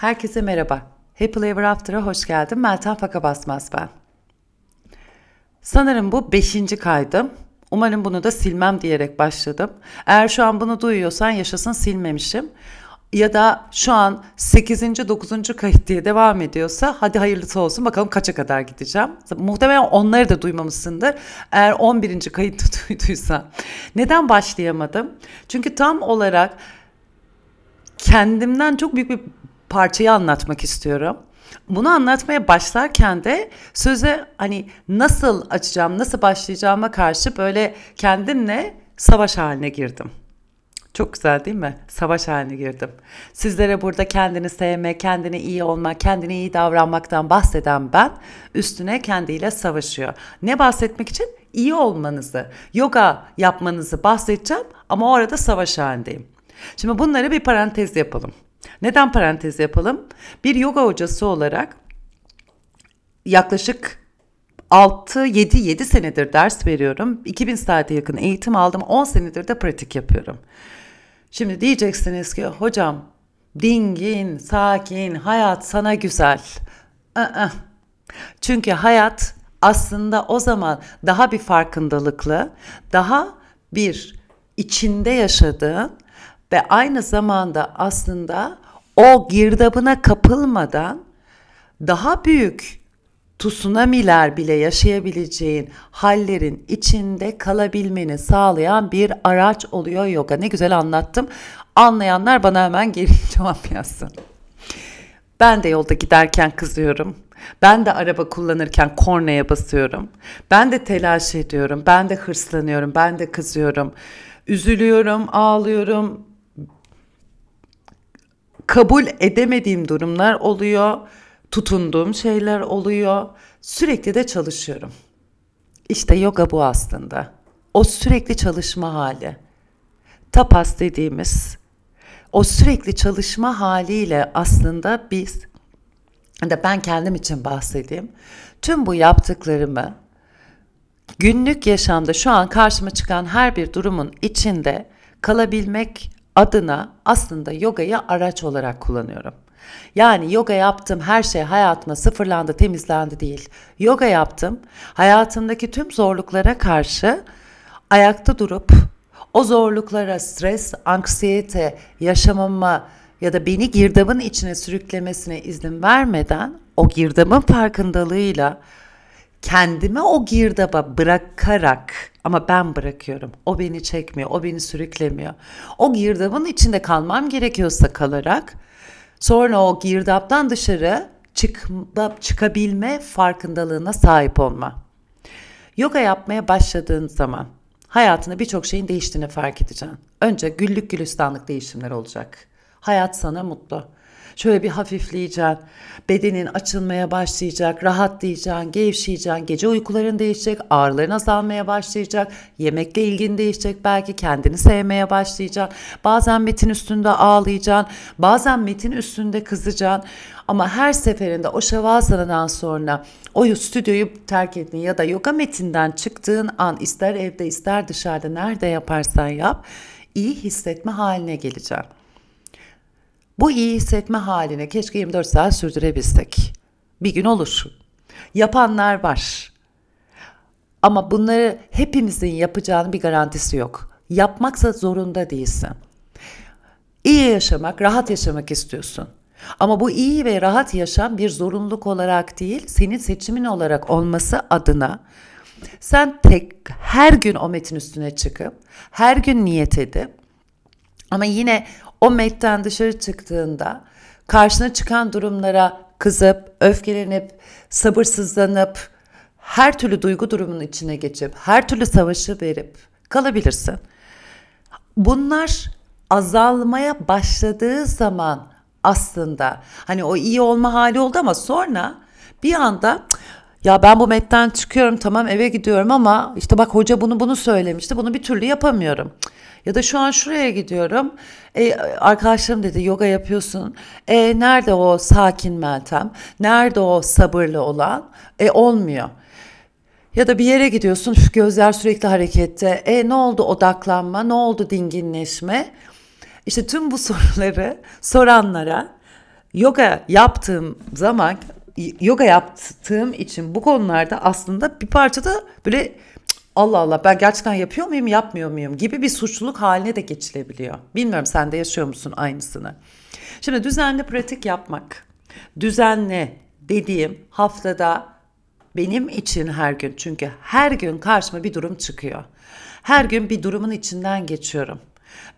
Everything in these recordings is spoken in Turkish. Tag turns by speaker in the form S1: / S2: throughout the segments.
S1: Herkese merhaba. Happy Ever After'a hoş geldin. Meltem Faka Basmaz ben. Sanırım bu beşinci kaydım. Umarım bunu da silmem diyerek başladım. Eğer şu an bunu duyuyorsan yaşasın silmemişim. Ya da şu an 8. 9. kayıt diye devam ediyorsa hadi hayırlısı olsun bakalım kaça kadar gideceğim. Muhtemelen onları da duymamışsındır. Eğer 11. kayıtta duyduysan. Neden başlayamadım? Çünkü tam olarak kendimden çok büyük bir parçayı anlatmak istiyorum. Bunu anlatmaya başlarken de söze hani nasıl açacağım, nasıl başlayacağıma karşı böyle kendimle savaş haline girdim. Çok güzel değil mi? Savaş haline girdim. Sizlere burada kendini sevme, kendine iyi olma, kendine iyi davranmaktan bahseden ben üstüne kendiyle savaşıyor. Ne bahsetmek için? İyi olmanızı, yoga yapmanızı bahsedeceğim ama o arada savaş halindeyim. Şimdi bunları bir parantez yapalım. Neden parantez yapalım? Bir yoga hocası olarak yaklaşık 6 7 7 senedir ders veriyorum. 2000 saate yakın eğitim aldım. 10 senedir de pratik yapıyorum. Şimdi diyeceksiniz ki hocam dingin, sakin, hayat sana güzel. I-ı. Çünkü hayat aslında o zaman daha bir farkındalıklı, daha bir içinde yaşadığın ve aynı zamanda aslında o girdabına kapılmadan daha büyük tsunamiler bile yaşayabileceğin hallerin içinde kalabilmeni sağlayan bir araç oluyor yoga. Ne güzel anlattım. Anlayanlar bana hemen geri cevap yazsın. Ben de yolda giderken kızıyorum. Ben de araba kullanırken kornaya basıyorum. Ben de telaş ediyorum. Ben de hırslanıyorum. Ben de kızıyorum. Üzülüyorum, ağlıyorum, kabul edemediğim durumlar oluyor. Tutunduğum şeyler oluyor. Sürekli de çalışıyorum. İşte yoga bu aslında. O sürekli çalışma hali. Tapas dediğimiz o sürekli çalışma haliyle aslında biz de ben kendim için bahsedeyim. Tüm bu yaptıklarımı günlük yaşamda şu an karşıma çıkan her bir durumun içinde kalabilmek adına aslında yogayı araç olarak kullanıyorum. Yani yoga yaptım her şey hayatıma sıfırlandı, temizlendi değil. Yoga yaptım. Hayatımdaki tüm zorluklara karşı ayakta durup o zorluklara stres, anksiyete yaşamama ya da beni girdabın içine sürüklemesine izin vermeden o girdabın farkındalığıyla kendime o girdaba bırakarak ama ben bırakıyorum. O beni çekmiyor, o beni sürüklemiyor. O girdabın içinde kalmam gerekiyorsa kalarak sonra o girdaptan dışarı çıkma, çıkabilme farkındalığına sahip olma. Yoga yapmaya başladığın zaman hayatında birçok şeyin değiştiğini fark edeceksin. Önce güllük gülistanlık değişimler olacak. Hayat sana mutlu. Şöyle bir hafifleyeceksin. Bedenin açılmaya başlayacak, rahatlayacaksın, gevşeyeceksin. Gece uykuların değişecek, ağrıların azalmaya başlayacak. Yemekle ilgin değişecek belki, kendini sevmeye başlayacaksın. Bazen metin üstünde ağlayacaksın, bazen metin üstünde kızacaksın. Ama her seferinde o şavasana'dan sonra o stüdyoyu terk ettiğin ya da yoga metinden çıktığın an ister evde ister dışarıda nerede yaparsan yap iyi hissetme haline geleceksin. Bu iyi hissetme haline keşke 24 saat sürdürebilsek. Bir gün olur. Yapanlar var. Ama bunları hepimizin yapacağının bir garantisi yok. Yapmaksa zorunda değilsin. İyi yaşamak, rahat yaşamak istiyorsun. Ama bu iyi ve rahat yaşam bir zorunluluk olarak değil, senin seçimin olarak olması adına sen tek her gün o metin üstüne çıkıp, her gün niyet edip ama yine o metten dışarı çıktığında karşına çıkan durumlara kızıp, öfkelenip, sabırsızlanıp, her türlü duygu durumunun içine geçip, her türlü savaşı verip kalabilirsin. Bunlar azalmaya başladığı zaman aslında hani o iyi olma hali oldu ama sonra bir anda ya ben bu metten çıkıyorum tamam eve gidiyorum ama işte bak hoca bunu bunu söylemişti bunu bir türlü yapamıyorum. Ya da şu an şuraya gidiyorum. E, arkadaşlarım dedi yoga yapıyorsun. E, nerede o sakin Meltem? Nerede o sabırlı olan? E, olmuyor. Ya da bir yere gidiyorsun gözler sürekli harekette. E ne oldu odaklanma? Ne oldu dinginleşme? İşte tüm bu soruları soranlara yoga yaptığım zaman yoga yaptığım için bu konularda aslında bir parçada böyle Allah Allah ben gerçekten yapıyor muyum yapmıyor muyum gibi bir suçluluk haline de geçilebiliyor. Bilmiyorum sen de yaşıyor musun aynısını. Şimdi düzenli pratik yapmak. Düzenli dediğim haftada benim için her gün çünkü her gün karşıma bir durum çıkıyor. Her gün bir durumun içinden geçiyorum.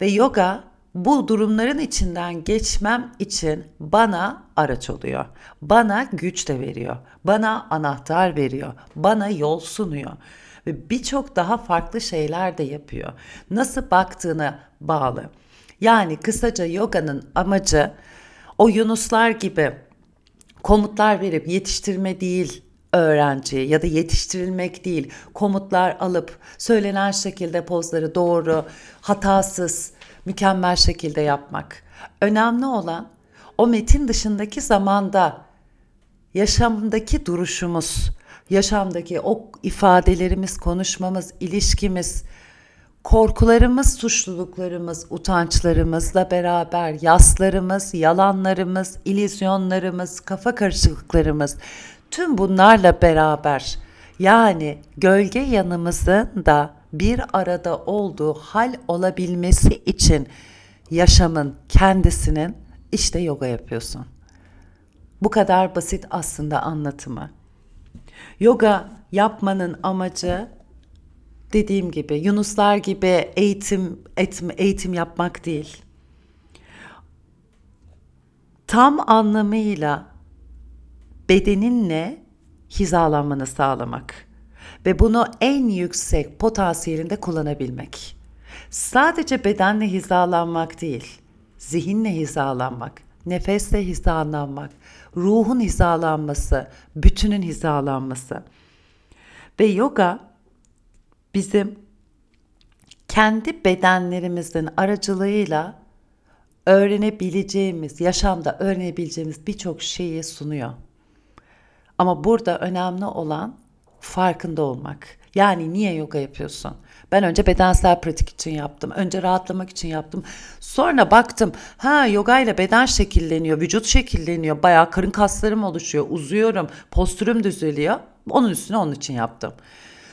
S1: Ve yoga bu durumların içinden geçmem için bana araç oluyor. Bana güç de veriyor. Bana anahtar veriyor. Bana yol sunuyor. Ve birçok daha farklı şeyler de yapıyor. Nasıl baktığına bağlı. Yani kısaca yoganın amacı o yunuslar gibi komutlar verip yetiştirme değil öğrenciye ya da yetiştirilmek değil komutlar alıp söylenen şekilde pozları doğru hatasız mükemmel şekilde yapmak. Önemli olan o metin dışındaki zamanda yaşamdaki duruşumuz, yaşamdaki o ifadelerimiz, konuşmamız, ilişkimiz, korkularımız, suçluluklarımız, utançlarımızla beraber yaslarımız, yalanlarımız, ilizyonlarımız, kafa karışıklıklarımız tüm bunlarla beraber yani gölge yanımızın da bir arada olduğu hal olabilmesi için yaşamın kendisinin işte yoga yapıyorsun. Bu kadar basit aslında anlatımı. Yoga yapmanın amacı dediğim gibi Yunuslar gibi eğitim eğitim, eğitim yapmak değil. Tam anlamıyla bedeninle hizalanmanı sağlamak ve bunu en yüksek potansiyelinde kullanabilmek. Sadece bedenle hizalanmak değil, zihinle hizalanmak, nefesle hizalanmak, ruhun hizalanması, bütünün hizalanması. Ve yoga bizim kendi bedenlerimizin aracılığıyla öğrenebileceğimiz, yaşamda öğrenebileceğimiz birçok şeyi sunuyor. Ama burada önemli olan farkında olmak. Yani niye yoga yapıyorsun? Ben önce bedensel pratik için yaptım. Önce rahatlamak için yaptım. Sonra baktım ha yoga ile beden şekilleniyor, vücut şekilleniyor. Bayağı karın kaslarım oluşuyor, uzuyorum, postürüm düzeliyor. Onun üstüne onun için yaptım.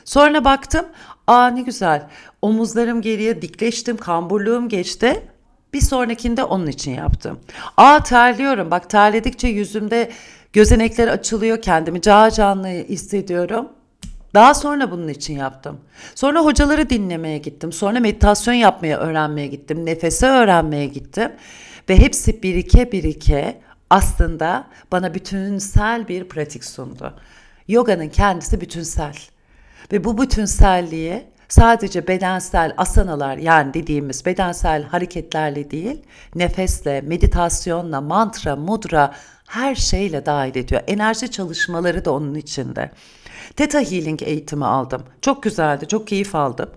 S1: Sonra baktım aa ne güzel omuzlarım geriye dikleştim, kamburluğum geçti. Bir sonrakinde onun için yaptım. Aa terliyorum bak terledikçe yüzümde gözenekler açılıyor kendimi canlı canlı hissediyorum. Daha sonra bunun için yaptım. Sonra hocaları dinlemeye gittim. Sonra meditasyon yapmaya öğrenmeye gittim. Nefese öğrenmeye gittim. Ve hepsi birike birike aslında bana bütünsel bir pratik sundu. Yoga'nın kendisi bütünsel. Ve bu bütünselliği sadece bedensel asanalar yani dediğimiz bedensel hareketlerle değil, nefesle, meditasyonla, mantra, mudra her şeyle dahil ediyor. Enerji çalışmaları da onun içinde. Theta Healing eğitimi aldım. Çok güzeldi, çok keyif aldım.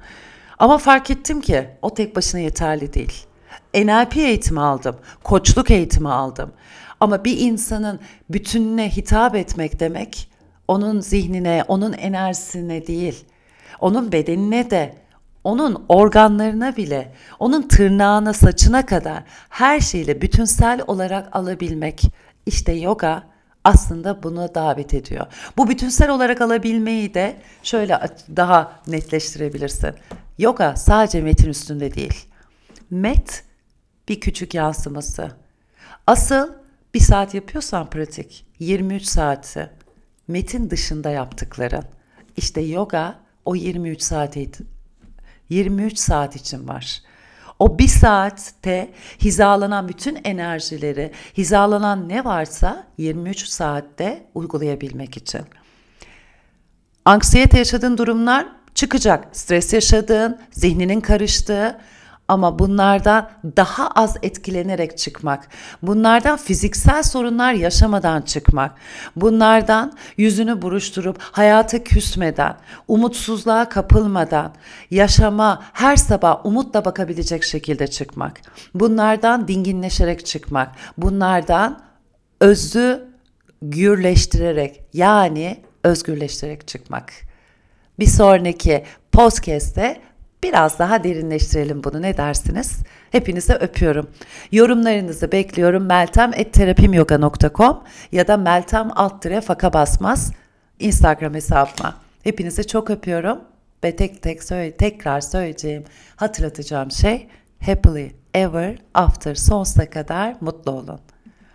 S1: Ama fark ettim ki o tek başına yeterli değil. NLP eğitimi aldım, koçluk eğitimi aldım. Ama bir insanın bütününe hitap etmek demek onun zihnine, onun enerjisine değil, onun bedenine de, onun organlarına bile, onun tırnağına, saçına kadar her şeyle bütünsel olarak alabilmek. İşte yoga aslında bunu davet ediyor. Bu bütünsel olarak alabilmeyi de şöyle daha netleştirebilirsin. Yoga sadece metin üstünde değil. Met bir küçük yansıması. Asıl bir saat yapıyorsan pratik 23 saati metin dışında yaptıkların. İşte yoga o 23 saat 23 saat için var. O bir saatte hizalanan bütün enerjileri, hizalanan ne varsa 23 saatte uygulayabilmek için. Anksiyete yaşadığın durumlar çıkacak. Stres yaşadığın, zihninin karıştığı, ama bunlardan daha az etkilenerek çıkmak, bunlardan fiziksel sorunlar yaşamadan çıkmak, bunlardan yüzünü buruşturup hayata küsmeden, umutsuzluğa kapılmadan, yaşama her sabah umutla bakabilecek şekilde çıkmak, bunlardan dinginleşerek çıkmak, bunlardan özü gürleştirerek yani özgürleştirerek çıkmak. Bir sonraki podcast'te Biraz daha derinleştirelim bunu ne dersiniz? Hepinize öpüyorum. Yorumlarınızı bekliyorum. meltem.terapimyoga.com ya da meltem alt faka basmaz Instagram hesabıma. Hepinizi çok öpüyorum ve tek tek söyle, tekrar söyleyeceğim, hatırlatacağım şey happily ever after sonsuza kadar mutlu olun.